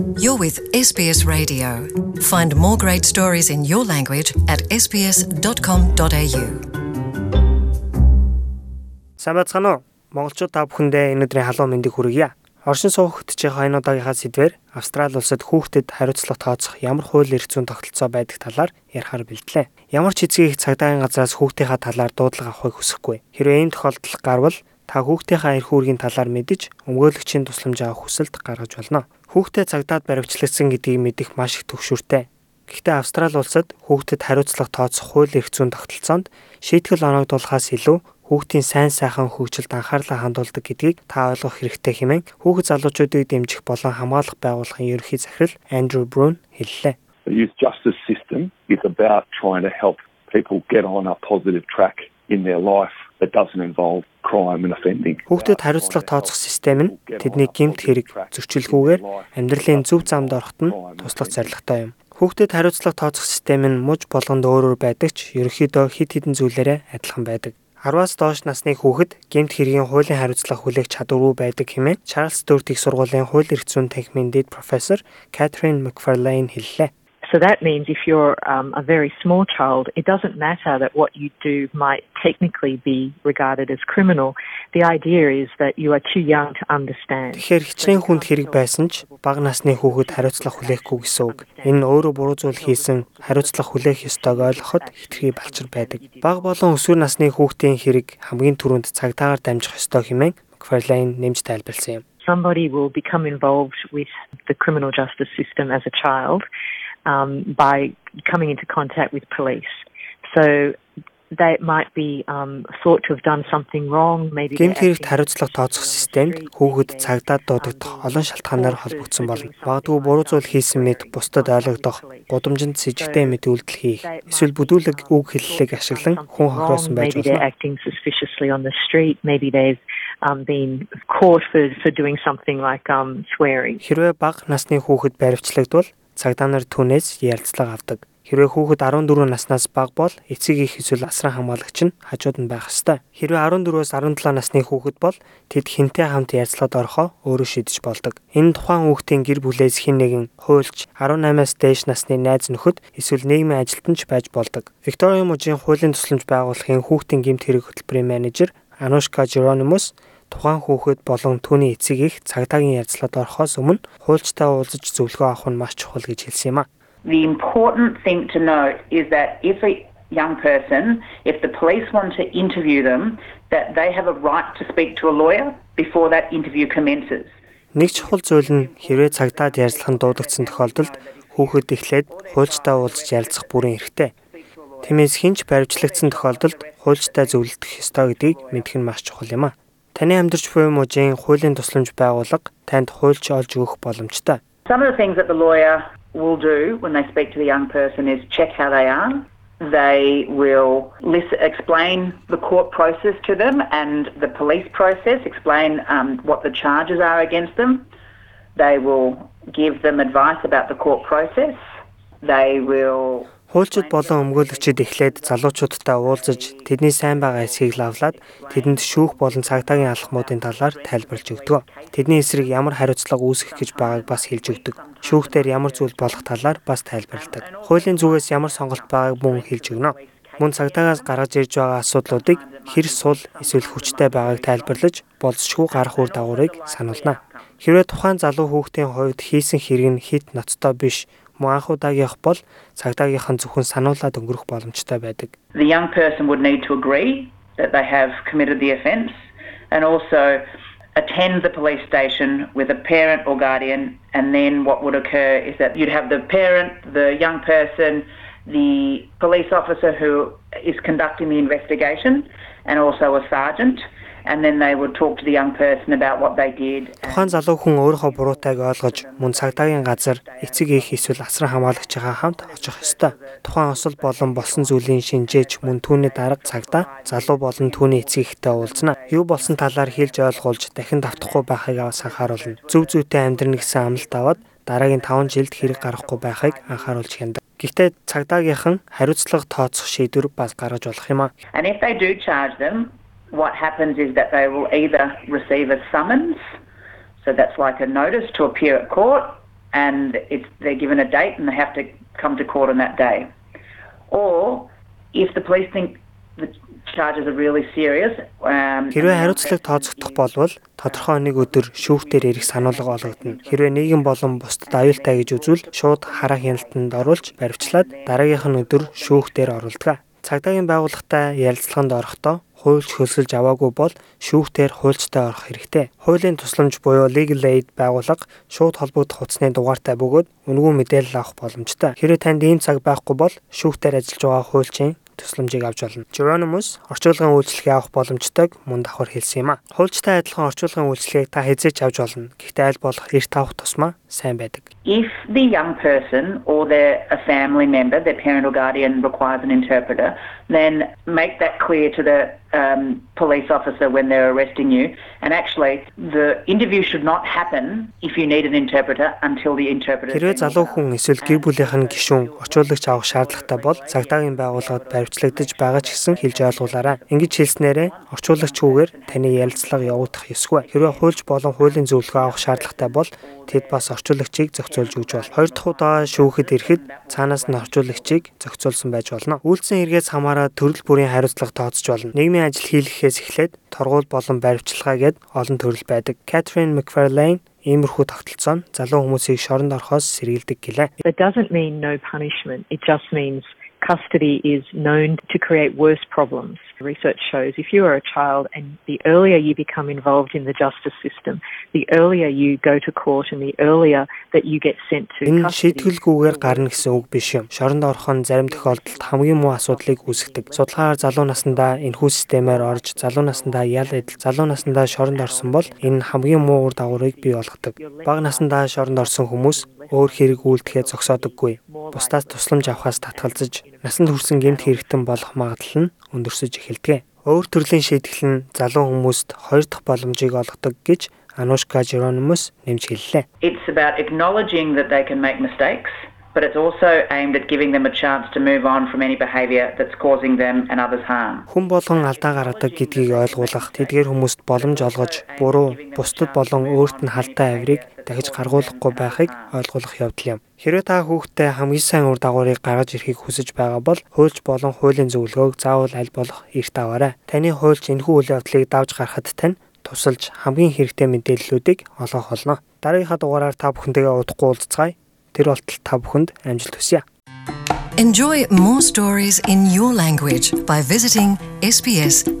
You're with SBS Radio. Find more great stories in your language at sbs.com.au. Сайн байцгаана уу? Монголчууд та бүхэндээ энэ өдрийн халуун мэндийг хүргье. Оршин суух хөтжих энэ удаагийнхаа сэдвээр Австрали улсад хүүхдэд хариуцлага тооцох ямар хууль эрх зүйн тогтолцоо байдаг талаар ярихаар бэлдлээ. Ямар ч эцгийн их цагдаагийн газраас хүүхдийнхаа талаар дуудлага авахыг хүсэхгүй. Хэрвээ ийм тохиолдол гарвал та хүүхдийнхаа эрх үүргийн талаар мэдэж өмгөөлөгчийн тусламж авах хүсэлт гаргаж болно. Хүүхдэд цагдаад баривчлагдсан гэдгийг мэдэх маш их төвшөртэй. Гэхдээ Австрали улсад хүүхдэд хариуцлага тооцох хууль эрх зүйн тогтолцоонд шийтгэл оногдуулахаас илүү хүүхдийн сайн сайхан хөгжилд анхаарлаа хандуулдаг гэдгийг та ойлгох хэрэгтэй хэмээн хүүхэд залуучуудыг дэмжих болон хамгаалах байгууллагын ерөнхий захирал Андрю Брун хэллээ. The youth justice system is about trying to help people get on a positive track in their life that doesn't involve crime and offending. Хүүхдэд хариуцлага тооцох систем нь тэдний гэмт хэрэг зөрчилгүйгээр амьдралын зөв замд ороход нь туслах зорилготой юм. Хүүхдэд хариуцлага тооцох систем нь муж болгонд өөр өөр байдаг ч ерөнхийдөө хид хідэн зүйлээрээ адилхан байдаг. 10-аас доош насны хүүхэд гэмт хэргийн хуулийн хариуцлага хүлээх чадваргүй байдаг хэмээн Чарльз Дөрт их сургуулийн хууль эрх зүйн танхимын дэд профессор Катрин Макфарлейн хэллээ. So that means if you're um, a very small child, it doesn't matter that what you do might technically be regarded as criminal. The idea is that you are too young to understand. Тэгэхээр хичнээн хүнд хэрэг байсан ч бага насны хүүхэд хариуцлага хүлээхгүй гэсэн үг. Энэ өөрөө буруу зүйл хийсэн хариуцлага хүлээх ёстойг ойлгоход хэтэрхий балчир байдаг. Бага болон өсвөр насны хүүхдийн хэрэг хамгийн түрүүнд цагтаагаар дамжих ёстой хэмээн Макфарлейн нэмж тайлбарлсан юм. Somebody will become involved with the criminal justice system as a child um, by coming into contact with police. So they might be um, thought to have done something wrong maybe Гэмт хэрэгт хариуцлага тооцох системд хүүхэд цагдаад дуудагдах олон шалтгаанаар холбогдсон болно. Магадгүй буруу зүйл хийсэн мэт бусдад ойлгогдох, гудамжинд с ิจ гтэй мэт үйлдэл хийх, эсвэл бүдүүлэг үг хэллэг ашиглан хүн хохироосон байж болно. acting suspiciously on the street, maybe they've um been caught for for doing something like um swearing. Хэрвээ бага насны хүүхэд баривчлагдвал цагдаа нар түүнээс ярилцлага авдаг. Хэрвээ хүүхэд 14 наснаас бага бол эцэг их эсвэл асран хамгаалагч нь хажууд нь байх ёстой. Хэрвээ 14-өөс 17 насны хүүхэд бол тэд хинтээ хамт ярилцлагад орохоо өөрөө шийдэж болдог. Энэ тухайн хүүхдийн гэр бүлээс хэн нэгэн хуульч 18-аас дээш насны найз нөхөд эсвэл нийгмийн ажилтнч байж болдог. Виктория мужийн хуулийн тусламж байгууллагын хүүхдийн гэмт хэрэг хөтөлбөрийн менежер Анушка Жеронимус тухайн хүүхэд болон түүний эцэг их цагдаагийн ярилцлагад орохоос өмнө хуульчтай уулзаж зөвлөгөө авах нь маш чухал гэж хэлсэн юм а. The important thing to note is that if a young person, if the police want to interview them, that they have a right to speak to a lawyer before that interview commences. Нэг чухал зүйл нь хэрвээ цагдаад ярилцлах нь дуудагдсан тохиолдолд хүүхэд эхлээд хуульчтай уулзаж ярилцах бүрэн эрхтэй. Тиймээс хинч баримтлагдсан тохиолдолд хуульчтай зөвлөлдөх ёстой гэдгийг мэдэх нь маш чухал юм а. Таны амьдарч буй мужийн хуулийн тусламж байгууллага танд хуульч олж өгөх боломжтой. Some of the things that the lawyer will do when they speak to the young person is check how they are. They will listen, explain the court process to them and the police process, explain um, what the charges are against them. They will give them advice about the court process. They will Хуульчид болон өмгөөлөгчид эхлээд залуучуудтай уулзаж тэдний сайн байгаа эсхийг лавлаад тэдэнд шүүх болон цагдаагийн алхмуудын талаар тайлбарлаж өгдөг. Тэдний эсрэг ямар хариуцлага үүсгэх гэж байгааг бас хэлж өгдөг. Шүүхтэр ямар зүйл болох талаар бас тайлбарладаг. Хуулийн зүгээс ямар сонголт байгааг мөн хэлж өгнө. Мөн цагдаагаас гаргаж ирж байгаа асуудлуудыг хэр сул эсвэл хүчтэй байгааг тайлбарлаж болцшгүй гарах үр дагаврыг сануулна. Хэрвээ тухайн залуу хүүхдийн хувьд хийсэн хэрэг нь хит ноцтой биш мөн анх удаагийнх бол цагдаагийнхан зөвхөн сануулад өнгөрөх боломжтой байдаг. The young person would need to agree that they have committed the offence and also attend the police station with a parent or guardian and then what would occur is that you'd have the parent, the young person, the police officer who is conducting the investigation and also a sergeant and then they would talk to the young person about what they did. Тухайн залуу хүн өөрийнхөө буруутайг ойлгож мөн цагдаагийн газар эцэг их эсвэл асран хамгаалагчаа хамт очих ёстой. Тухайн осол болон болсон зүйлийн шинжээч мөн түүний дарга цагдаа залуу болон түүний эцэг ихтэй уулзна. Юу болсон талаар хэлж ойлгуулж дахин давтахгүй байхыг аваас анхааруулна. Зөв зүйтэй амьдрын гэсэн амлалт аваад дараагийн 5 жилд хэрэг гарахгүй байхыг анхааруулж хяндаг. Гэхдээ цагдаагийнхан хариуцлага тооцох шийдвэр бас гаргаж болох юм а. And if they do charge them what happens is that they will either receive a summons, so that's like a notice to appear at court, and it's, they're given a date and they have to come to court on that day. Or if the police think the charges are really serious um Хэрвээ хариуцлага тооцогдох болвол тодорхой нэг өдөр шүүхтэр ирэх сануулга олгогдно. Хэрвээ нийгэм болон бусдад аюултай гэж үзвэл шууд хараа хяналтанд оруулж баривчлаад дараагийнх нь өдөр шүүхтэр оруулдаг. Цагдаагийн байгууллагатай ярилцлаганд орохдоо хуульч хөлсөлж аваагүй бол шүүхтэр хуульчтай орох хэрэгтэй. Хуулийн тусламж буюу legal aid байгууллага шууд холбогдох утасны дугаартай бөгөөд үнэгүй мэдээлэл авах боломжтой. Хэрвээ танд ийм цаг байхгүй бол шүүхтэр ажиллаж байгаа хуульчийн тусламжийг авч болно. Geronymous орчуулгын үйлчлэгийг авах боломжтойг мөн давхар хэлсэн юм а. Хуульчтай адилхан орчуулгын үйлчлэгийг та хязгаарч авч болно. Гэхдээ аль болох эрт авах тусмаа сайн байдаг. if the young person or their a family member, their parent or guardian requires an interpreter, then make that clear to the um, police officer when they're arresting you. And actually, the interview should not happen if you need an interpreter until the interpreter. Хэрвээ залуу хүн эсвэл гэр бүлийнх нь гишүүн орчуулагч авах шаардлагатай бол цагдаагийн байгууллагад баривчлагдаж байгаа ч гэсэн хэлж ойлгуулаарай. Ингэж хэлснээрээ орчуулагчгүйгээр таны ярилцлага явуулах ёсгүй. Хэрвээ хуульч болон хуулийн зөвлөгөө авах шаардлагатай бол тэд бас орчуулагчийг зохицуулж өгч бол. Хоёр дахь удаа шүүхэд ирэхэд цаанаас нь орчуулагчийг зохицуулсан байж болно. Үйлдсэн эргээс хамаараа төрөл бүрийн хариуцлага тооцож болно. Нийгмийн ажил хийлгэхээс эхлээд торгуул болон баривчилгаа гэд олон төрөл байдаг. Catherine McFarlane иймэрхүү тогтолцоо нь залуу хүмүүсийг шоронд орохоос сэргийлдэг гэлээ. That doesn't mean no punishment. It just means custody is known to create worse problems. Research shows if you are a child and the earlier you become involved in the justice system, the earlier you go to court and the earlier that you get sent to Энэ custody. шийтгэлгүйгээр гарна гэсэн үг биш юм. Шоронд орох нь зарим тохиолдолд хамгийн муу асуудлыг үүсгэдэг. Судалгаагаар залуу наснда энэхүү системээр орж, залуу наснда ял эдэл, залуу наснда шоронд орсон бол энэ хамгийн муу ур дагаврыг бий болгодог. Бага наснда шоронд орсон хүмүүс өөр хэрэг үйлдэхээ зогсоодоггүй. Бусдаас тусламж авахаас татгалзаж, насанд хүрсэн гэмт хэрэгтэн болох магадлал нь өндөрсөж эхэлдэг. Өөр төрлийн шийтгэл нь залуу хүмүүст хоёр дахь боломжийг олгодог гэж Анушка Geronymous нэмж хэллээ. It's about acknowledging that they can make mistakes, but it's also aimed at giving them a chance to move on from any behaviour that's causing them and others harm. Хүн болгон алдаа гаргадаг гэдгийг ойлгуулах, тэдгээр хүмүүст боломж олгож, буруу, бусдад болон өөрт нь халтай авирыг дахиж гаргуулахгүй байхыг ойлгуулах явдал юм. Хэрвээ та хүүхдээ хамгийн сайн үр дагаврыг гаргаж ирэхийг хүсэж байгаа бол хуульч болон хуулийн зөвлөгөөг заавал аль болох эрт аваарай. Таны хуульч энэхүү үйл явдлыг давж гаргахад тань тусалж хамгийн хэрэгтэй мэдээллүүдийг олгох болно. Дараагийнхаа дугаараар та бүхэнтэйгээ удахгүй уулзцгаая. Тэр болтол та бүхэнд амжилт хүсье. Enjoy more stories in your language by visiting sbs.com.au.